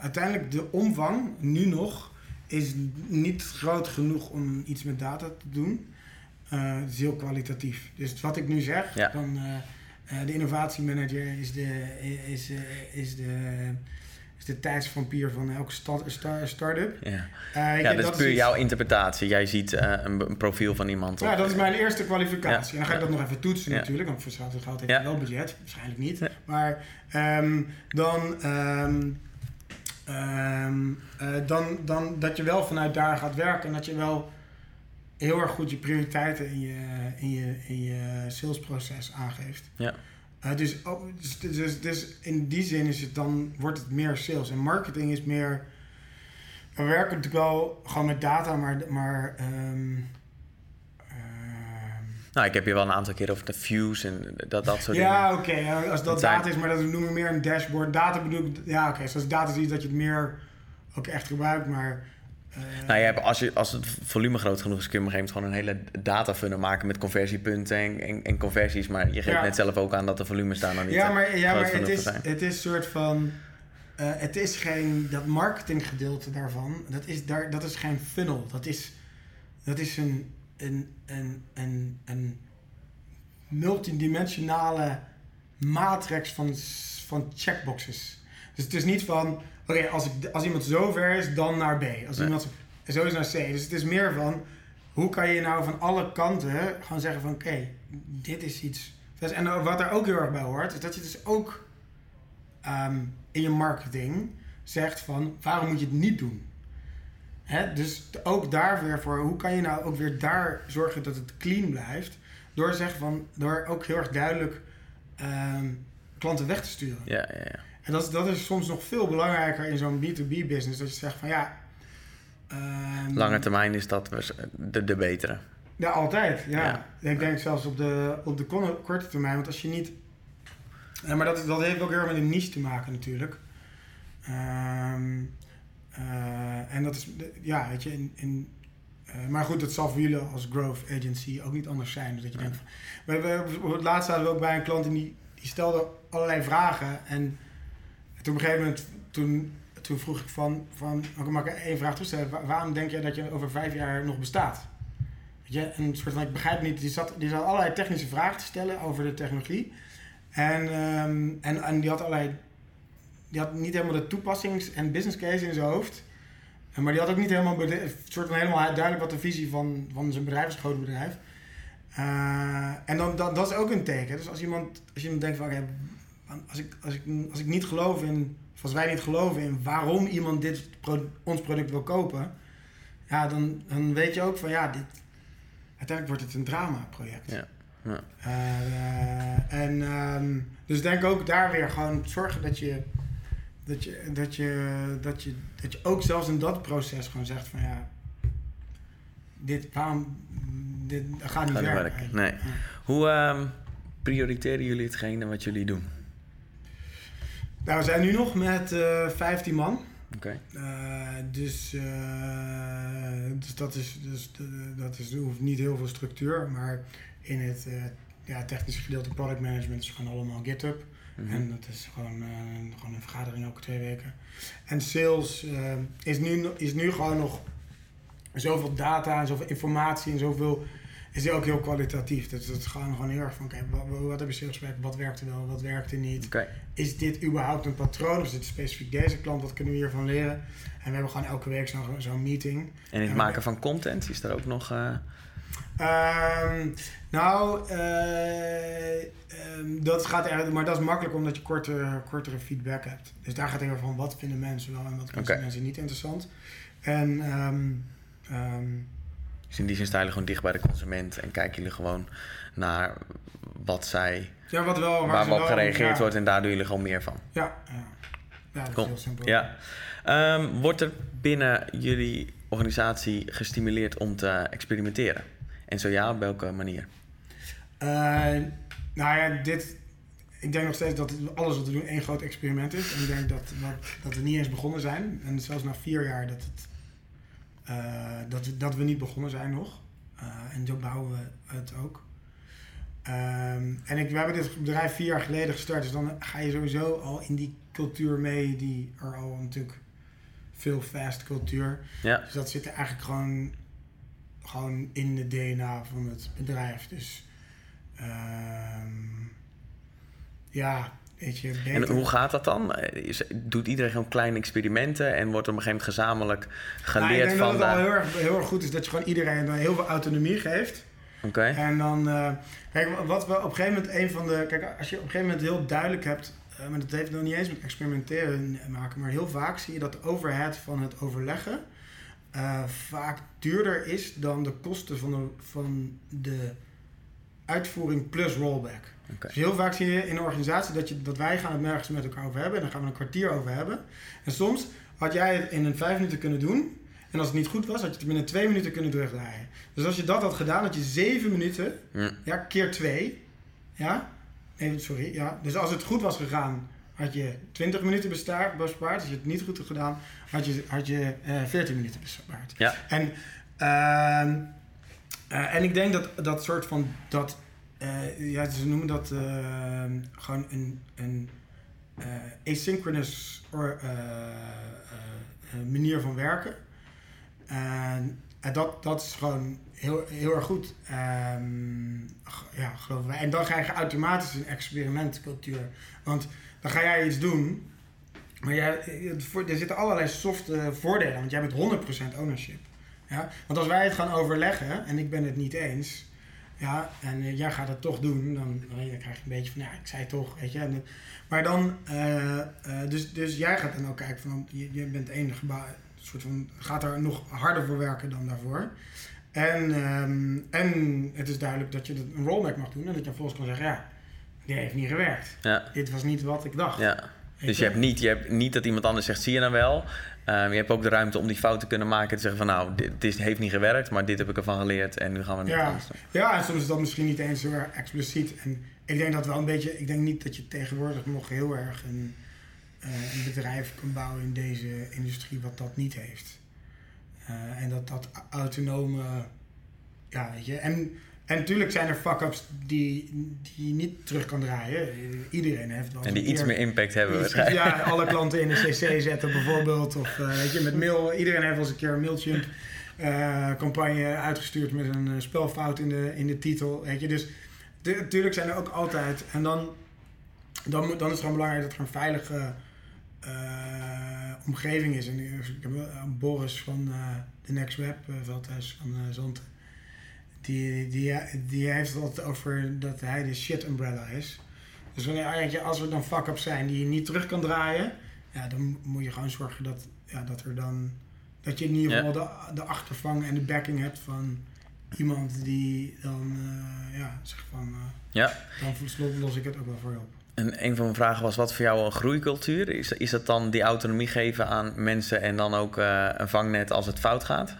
uiteindelijk de omvang nu nog is niet groot genoeg om iets met data te doen. Het is heel kwalitatief. Dus wat ik nu zeg,
Ja.
dan eh, de innovatiemanager is de, is, eh, is de, is de tijdsvampier van elke sta- sta- start-up.
Ja,
Eh,
ja dat is puur
iets-
jouw interpretatie. Jij ziet een, een profiel van iemand.
Ja,
op-
dat is mijn eerste kwalificatie.
Ja.
En dan ga ik dat nog even toetsen natuurlijk, want voor hetzelfde geld heeft wel budget. Waarschijnlijk niet. Maar ehm, dan, ehm, ehm, eh, dan, dan dat je wel vanuit daar gaat werken en dat je wel heel erg goed je prioriteiten in je, in je, in je salesproces aangeeft.
Ja.
Eh, dus, oh, dus, dus, dus in die zin is het dan, wordt het meer sales. En marketing is meer... We werken natuurlijk wel gewoon met data, maar... maar ehm, ehm,
Nou, ik heb je wel een aantal keer over de views en dat, dat soort
ja,
dingen.
oké. ja, als
Het
dat
zijn-
data is, maar dat noemen we meer een dashboard. Data bedoel ik... Ja, oké. zoals data is iets dat je het meer ook echt gebruikt, maar... eh,
Nou, je hebt, als, je, als het volume groot genoeg is, kun je op een gegeven moment gewoon een hele data funnel maken met conversiepunten en, en, en conversies. Maar je geeft
Ja.
net zelf ook aan dat de volumes daar nog niet
ja,
eh,
maar, ja, maar het is, het is soort van. eh, het is geen. Dat marketinggedeelte daarvan. Dat is, daar, dat is geen funnel. Dat is, dat is een, een, een, een, een multidimensionale matrix van, van checkboxes. Dus het is niet van. Oké, als, ik, als iemand zo ver is, dan naar B. Als
Nee.
iemand zo is naar C. Dus het is meer van. Hoe kan je nou van alle kanten gewoon zeggen van oké, dit is iets. En wat er ook heel erg bij hoort, is dat je dus ook ehm, in je marketing zegt van waarom moet je het niet doen? Hè? Dus ook daar weer voor, hoe kan je nou ook weer daar zorgen dat het clean blijft? Door, zeggen van, door ook heel erg duidelijk ehm, klanten weg te sturen.
Ja, ja, ja.
En dat, is- dat is soms nog veel belangrijker in zo'n B2B business. Dat je zegt van ja. ehm,
Lange termijn is dat dus de, de betere.
Ja, altijd. Ja.
Ja.
Ik denk zelfs op de, op de korte termijn. Want als je niet... Ja, maar dat, dat heeft ook heel erg met een niche te maken natuurlijk. Ehm, eh, en dat is... Ja, weet je... In, in, eh, maar goed, dat zal voor jullie als growth agency ook niet anders zijn. Dus dat je denkt... We, we, op het laatst zaten we ook bij een klant en die, die stelde allerlei vragen. En toen op een gegeven moment... Toen, toen vroeg ik van... van oké, mag ik één vraag toestellen? Wa- waarom denk jij dat je over vijf jaar nog bestaat? Weet je, een soort van, ik begrijp niet, die zat, die zat allerlei technische vragen te stellen over de technologie. En, ehm, en, en die had allerlei, die had niet helemaal de toepassings- en business case in zijn hoofd. Maar die had ook niet helemaal, soort van helemaal duidelijk wat de visie van, van zijn bedrijf is, groot bedrijf. Eh, en dan, dat, dat is ook een teken. Dus als iemand, als iemand denkt van, oké, als, ik, als, ik, als ik niet geloof in, of als wij niet geloven in waarom iemand dit ons product wil kopen, ja, dan, dan weet je ook van, ja, dit, uiteindelijk wordt het een drama-project.
Ja, ja.
Eh, en ehm, dus denk ook daar weer gewoon zorgen dat je, dat je, dat je, dat je, dat je ook zelfs in dat proces gewoon zegt van ja, dit, waarom, dit gaat niet
Gaat niet
werken.
werken, nee.
Ja.
Hoe ehm, prioriteren jullie hetgene wat jullie doen?
Nou, we zijn nu nog met eh 15 man.
Oké.
Eh, dus, eh, dus dat is, dus, eh, dat is, hoeft niet heel veel structuur, maar in het eh, ja, technische gedeelte product management is gewoon allemaal GitHub.
Mhm.
En dat is gewoon, eh, gewoon een vergadering elke twee weken. En sales eh, is, nu, is nu gewoon nog zoveel data en zoveel informatie en zoveel. Is ook heel kwalitatief. Dus dat is gewoon, gewoon heel erg van: oké, wat, wat heb je sales gewerkt? Wat werkte wel, wat werkte niet? Is dit überhaupt een patroon? Of is dit specifiek deze klant? Wat kunnen we hiervan leren? En we hebben gewoon elke week zo'n zo'n meeting.
En het maken van content, is daar ook nog... eh,
Ehm, nou, eh, ehm, dat gaat eigenlijk, maar dat is makkelijk omdat je kortere, kortere feedback hebt. Dus daar gaat het over van wat vinden mensen wel en wat vinden
Oké.
mensen niet interessant. En ehm,
dus in die zin staan jullie gewoon dicht bij de consument en kijken jullie gewoon naar wat zij,
ja, wat wel, waar
op
wel-
gereageerd
ja,
wordt en daar doen jullie gewoon meer van.
Ja, ja. ja dat
Cool.
is heel simpel.
Ja. Ehm, wordt er binnen jullie organisatie gestimuleerd om te experimenteren? En zo ja, op welke manier?
Eh, nou ja, dit. Ik denk nog steeds dat alles wat we doen één groot experiment is. En ik denk dat, dat, dat we niet eens begonnen zijn. En zelfs na vier jaar dat, het, dat, we, dat we niet begonnen zijn nog. Eh, en zo bouwen we het ook. Ehm, en ik, we hebben dit bedrijf vier jaar geleden gestart. Dus dan ga je sowieso al in die cultuur mee. Die er al natuurlijk veel fast cultuur.
Ja,
Dus dat zit er eigenlijk gewoon, gewoon in de DNA van het bedrijf. Dus ehm, ja, weet je.
En hoe gaat dat dan? Is, doet iedereen gewoon kleine experimenten en wordt op een gegeven moment gezamenlijk geleerd
nou, ik denk
van...
dat het al heel erg, heel erg goed is dat je gewoon iedereen dan heel veel autonomie geeft.
Oké.
En dan, eh, kijk, wat we op een gegeven moment een van de, kijk, als je op een gegeven moment heel duidelijk hebt, uh, maar dat heeft nog niet eens met experimenteren maken, maar heel vaak zie je dat de overhead van het overleggen uh, vaak duurder is dan de kosten van de, van de uitvoering plus rollback. Okay. Dus heel vaak zie je in een organisatie dat, je, dat wij gaan het nergens met elkaar over hebben en dan gaan we een kwartier over hebben. En soms had jij het in een vijf minuten kunnen doen en als het niet goed was, had je het binnen twee minuten kunnen terugdraaien. Dus als je dat had gedaan, had je zeven minuten, ja, ja keer twee. Ja? Nee, sorry. Ja. Dus als het goed was gegaan, had je 20 minuten bespaard. Als je het niet goed had gedaan, had je, had je uh, eh, 14 minuten bespaard.
Ja.
En, uh, uh, en ik denk dat dat soort van. Dat, uh, ja, ze noemen dat ehm, gewoon een, een asynchronous or, manier van werken. En, dat, dat is gewoon heel, heel erg goed. Um, ja, wij. En dan krijg je automatisch een experimentcultuur. Want dan ga jij iets doen, maar jij, er zitten allerlei softe voordelen want jij bent 100% ownership. Ja? Want als wij het gaan overleggen en ik ben het niet eens, ja, en uh, jij gaat het toch doen, dan, dan, krijg je een beetje van, ja, ik zei toch, weet je. Maar dan, uh, uh, dus, dus jij gaat dan ook kijken van, je, je bent gebouw, soort van, gaat er nog harder voor werken dan daarvoor. En, um, en het is duidelijk dat je een rollback mag doen en dat je vervolgens kan zeggen, ja, dit heeft niet gewerkt.
Ja.
Dit was niet wat ik dacht.
Ja. Dus je hebt, niet, je hebt niet dat iemand anders zegt, zie je nou wel. Um, je hebt ook de ruimte om die fout te kunnen maken. Te zeggen van nou, dit, dit, heeft niet gewerkt, maar dit heb ik ervan geleerd en nu gaan we
ja. anders Ja, en soms is dat misschien niet eens zo erg expliciet. En ik denk dat wel een beetje, ik denk niet dat je tegenwoordig nog heel erg een, uh, een bedrijf kan bouwen in deze industrie wat dat niet heeft. Uh, en dat dat autonome, ja weet je. En en natuurlijk zijn er fuck-ups die, die je niet terug kan draaien. Iedereen heeft wel.
En die iets meer impact hebben waarschijnlijk.
Ja, alle klanten in de CC zetten bijvoorbeeld. Of uh, weet je, met mail. Iedereen heeft wel eens een keer een Mailchimp uh, campagne uitgestuurd met een uh, spelfout in de, in de titel. Weet je, dus natuurlijk zijn er ook altijd. En dan, dan, dan is het gewoon belangrijk dat er een veilige omgeving is. En ik heb Boris van de Next Web, Veldhuis van Zanten die, die, die heeft het over dat hij de shit umbrella is. Dus wanneer, als er dan fuck-ups zijn die je niet terug kan draaien, ja, dan moet je gewoon zorgen dat, ja, dat er dan. Dat je in ieder geval de, de achtervang en de backing hebt van iemand die dan uh, ja, zegt van. Uh,
ja.
Dan los ik het ook wel voor je op.
En een van mijn vragen was: wat voor jou een groeicultuur? Is, is dat dan die autonomie geven aan mensen en dan ook uh, een vangnet als het fout gaat?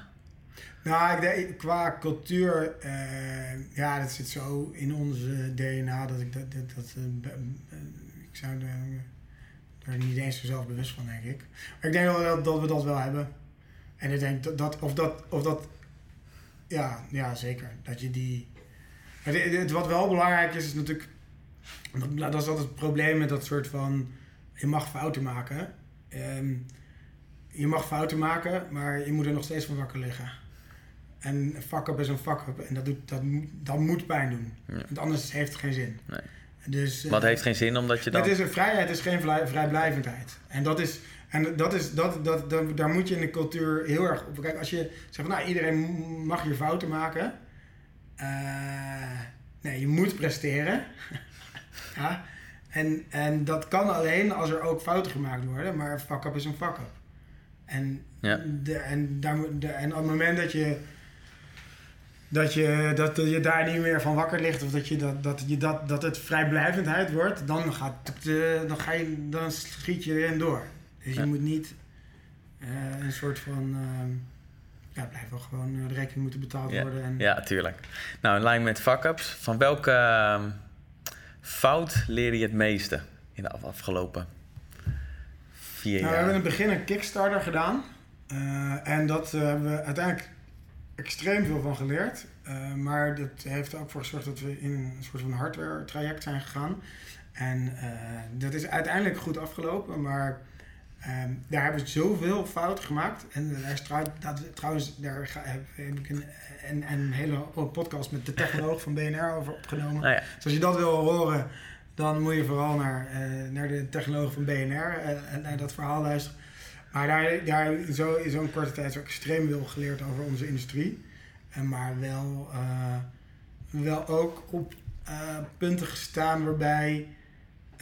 Nou, ik denk, qua cultuur, uh, ja, dat zit zo in onze DNA dat ik dat, dat, dat uh, ik zou er niet eens zo zelf bewust van, denk ik. Maar ik denk wel dat, we dat wel hebben. En ik denk dat, dat of dat, of dat, ja, ja, zeker. Dat je die, het, wat wel belangrijk is, is natuurlijk, dat, dat is altijd het probleem met dat soort van, je mag fouten maken. Um, je mag fouten maken, maar je moet er nog steeds van wakker liggen. En fuck-up is een fuck-up. En dat, doet, dat, dat moet pijn doen. Want anders heeft het geen zin.
Nee.
Dus,
Wat heeft geen zin omdat je dan...
Het is een vrijheid, is geen vrijblijvendheid. En dat is... En dat is, dat, dat, dat, daar moet je in de cultuur heel erg op kijken. Als je zegt, nou, iedereen mag hier fouten maken. Uh, nee, je moet presteren. ja. en, en dat kan alleen als er ook fouten gemaakt worden. Maar fuck-up is een fuck-up. En,
ja.
de, en, daar, de, en op het moment dat je dat je, dat je daar niet meer van wakker ligt of dat, je dat, dat, je dat, dat het vrijblijvendheid wordt, dan, gaat, dan, ga je, dan schiet je erin door. Dus je moet niet uh, een soort van. Uh, ja, blijft wel gewoon uh, de rekening moeten betaald
ja.
worden. En...
Ja, tuurlijk. Nou, in lijn met fuck-ups, van welke uh, fout leer je het meeste in de afgelopen vier
nou,
jaar?
We hebben in het begin een Kickstarter gedaan. en dat hebben we uiteindelijk extreem veel van geleerd. Uh, maar dat heeft er ook voor gezorgd dat we in een soort van hardware traject zijn gegaan. En uh, dat is uiteindelijk goed afgelopen, maar Ehm, daar hebben we zoveel fouten gemaakt. En daar is trouw, dat, trouwens, daar ga, heb, heb ik een, een, een, hele podcast met de technoloog van BNR over opgenomen.
Ja.
Dus als je dat wil horen, dan moet je vooral naar, uh, naar de technoloog van BNR en naar dat verhaal luisteren. Maar daar, daar zo, in zo'n korte tijd zo extreem veel geleerd over onze industrie. En maar wel, uh, wel ook op punten gestaan waarbij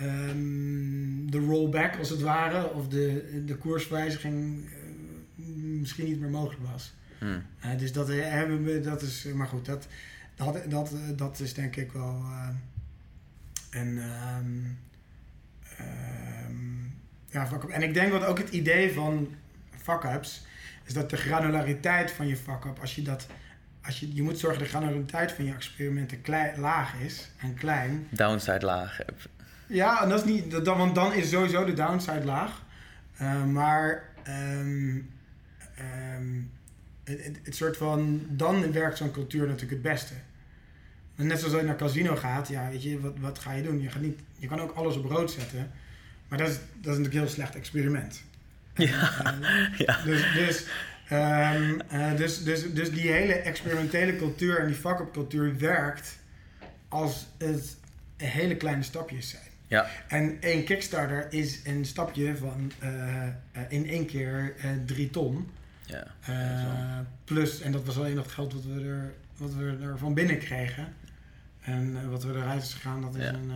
um, de rollback als het ware, of de, de koerswijziging misschien niet meer mogelijk was.
Hmm.
dus dat hebben we, dat is, maar goed, dat, dat, dat, dat is denk ik wel en, um, um, ja, fuck up. en ik denk dat ook het idee van fuck-ups is dat de granulariteit van je fuck-up, als je dat, als je, je moet zorgen dat de granulariteit van je experimenten klein, laag is en klein.
Downside laag.
Ja, en dat is niet, dat, want dan is sowieso de downside laag. Uh, maar um, het, het, het, soort van, dan werkt zo'n cultuur natuurlijk het beste. Net zoals je naar casino gaat, ja, weet je, wat, wat ga je doen? Je, gaat niet, je kan ook alles op rood zetten, maar dat is, dat is natuurlijk een heel slecht experiment.
Ja. Ja.
Dus, dus, um, uh, dus, dus, dus die hele experimentele cultuur en die fuck-up cultuur werkt als het hele kleine stapjes zijn.
Ja.
En één Kickstarter is een stapje van uh, in één keer drie ton.
Ja.
plus, en dat was alleen nog het geld wat we er, wat we er van binnen kregen. En wat we eruit is gegaan, dat is
Ja.
een.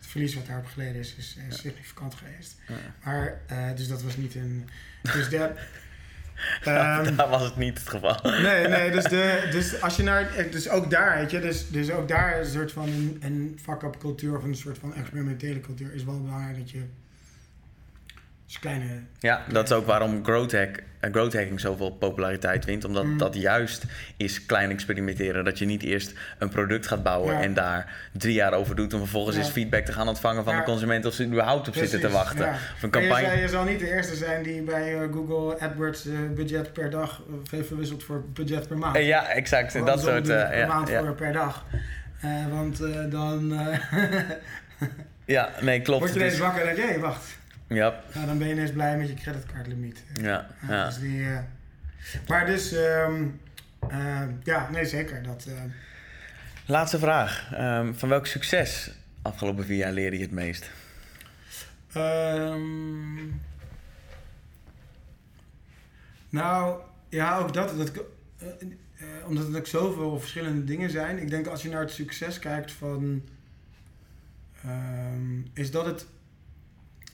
Het verlies wat daarop geleden is, is, is significant geweest. Maar, uh, dus dat was niet een. Dus de. ehm,
Daar was het niet het geval.
nee, nee, dus, de, dus als je naar. Dus ook daar, weet je, dus, dus ook daar een soort van een, een fuck-up cultuur of een soort van experimentele cultuur is wel belangrijk dat je. Dus kleine.
Ja, dat is ook waarom growth, hack, eh, growth hacking zoveel populariteit wint. Omdat
Mm.
dat juist is klein experimenteren. Dat je niet eerst een product gaat bouwen
Ja.
en daar drie jaar over doet... om vervolgens
Ja.
eens feedback te gaan ontvangen van
Ja.
de consument... of ze er überhaupt op zitten te wachten. Of een
je,
campagne...
zal, je zal niet de eerste zijn die bij eh, Google AdWords eh, budget per dag heeft verwisseld voor budget per maand.
Ja, exact.
Of
dat soort...
je
eh,
per
ja,
maand
ja.
voor per dag. Want dan
ja, nee, klopt.
word je ineens
is-
wakker en denk je, hey, wacht.
Ja,
Nou, dan ben je ineens blij met je creditcardlimiet.
ja,
Ja. Dus die, eh, maar dus, ehm, eh, ja, nee zeker. Dat, eh,
Laatste vraag. Ehm, van welk succes afgelopen vier jaar leerde je het meest?
Ehm, nou, ja, ook dat. dat omdat het ook zoveel verschillende dingen zijn. Ik denk als je naar het succes kijkt van... is dat het,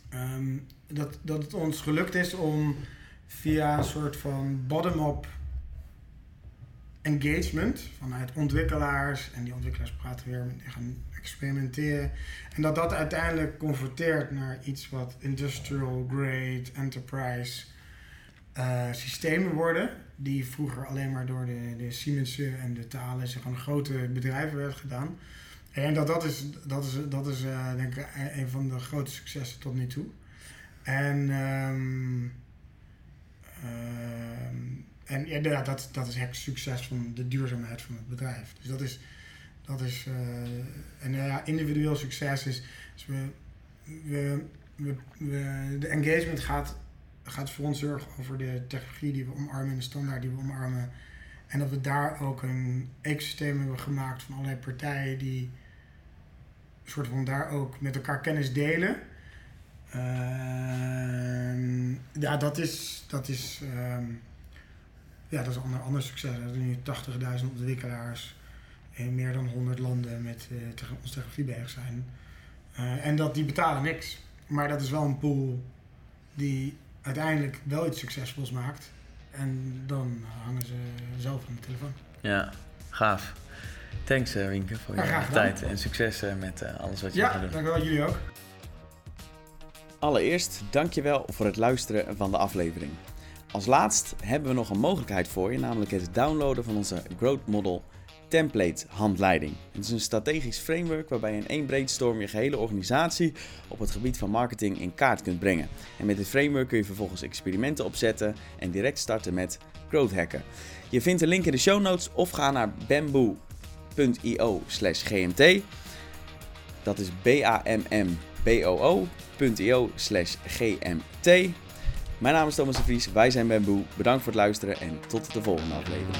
ehm, dat, dat het ons gelukt is om via een soort van bottom-up engagement vanuit ontwikkelaars en die ontwikkelaars praten weer, gaan experimenteren en dat dat uiteindelijk converteert naar iets wat industrial grade enterprise eh, systemen worden die vroeger alleen maar door de, de Siemensen en de Thales en grote bedrijven werd gedaan. En dat, dat is, dat is, dat is eh, denk ik een- een van de grote successen tot nu toe. En, ehm, ehm, en ja, dat, dat is het succes van de duurzaamheid van het bedrijf. Dus dat is, dat is eh, en ja, individueel succes is, is we, we, de engagement gaat, gaat voor ons zorgen over de technologie die we omarmen en de standaard die we omarmen. En dat we daar ook een ecosysteem hebben gemaakt van allerlei partijen die soort van daar ook met elkaar kennis delen. Ehm, ja, dat is, dat is, ehm, ja, dat is een ander, ander succes. Er zijn nu 80.000 ontwikkelaars in meer dan 100 landen met eh tegen onze bezig zijn. Eh, en dat die betalen niks. Maar dat is wel een pool die uiteindelijk wel iets succesvols maakt. En dan hangen ze zelf aan de telefoon.
Ja, gaaf. Thanks eh, Wienke voor je
Ja,
tijd en succes eh, met eh, alles wat je
Ja,
gaat doen.
dankjewel jullie ook.
Allereerst, dankjewel voor het luisteren van de aflevering. Als laatst hebben we nog een mogelijkheid voor je, namelijk het downloaden van onze Growth Model Template handleiding. Het is een strategisch framework waarbij je in één brainstorm je gehele organisatie op het gebied van marketing in kaart kunt brengen. En met dit framework kun je vervolgens experimenten opzetten en direct starten met growth hacken. Je vindt een link in de show notes of ga naar bamboo.io slash gmt. Dat is B-A-M-M boo.io slash gmt. Mijn naam is Thomas de Vries, wij zijn Bamboe. Bedankt voor het luisteren en tot de volgende aflevering.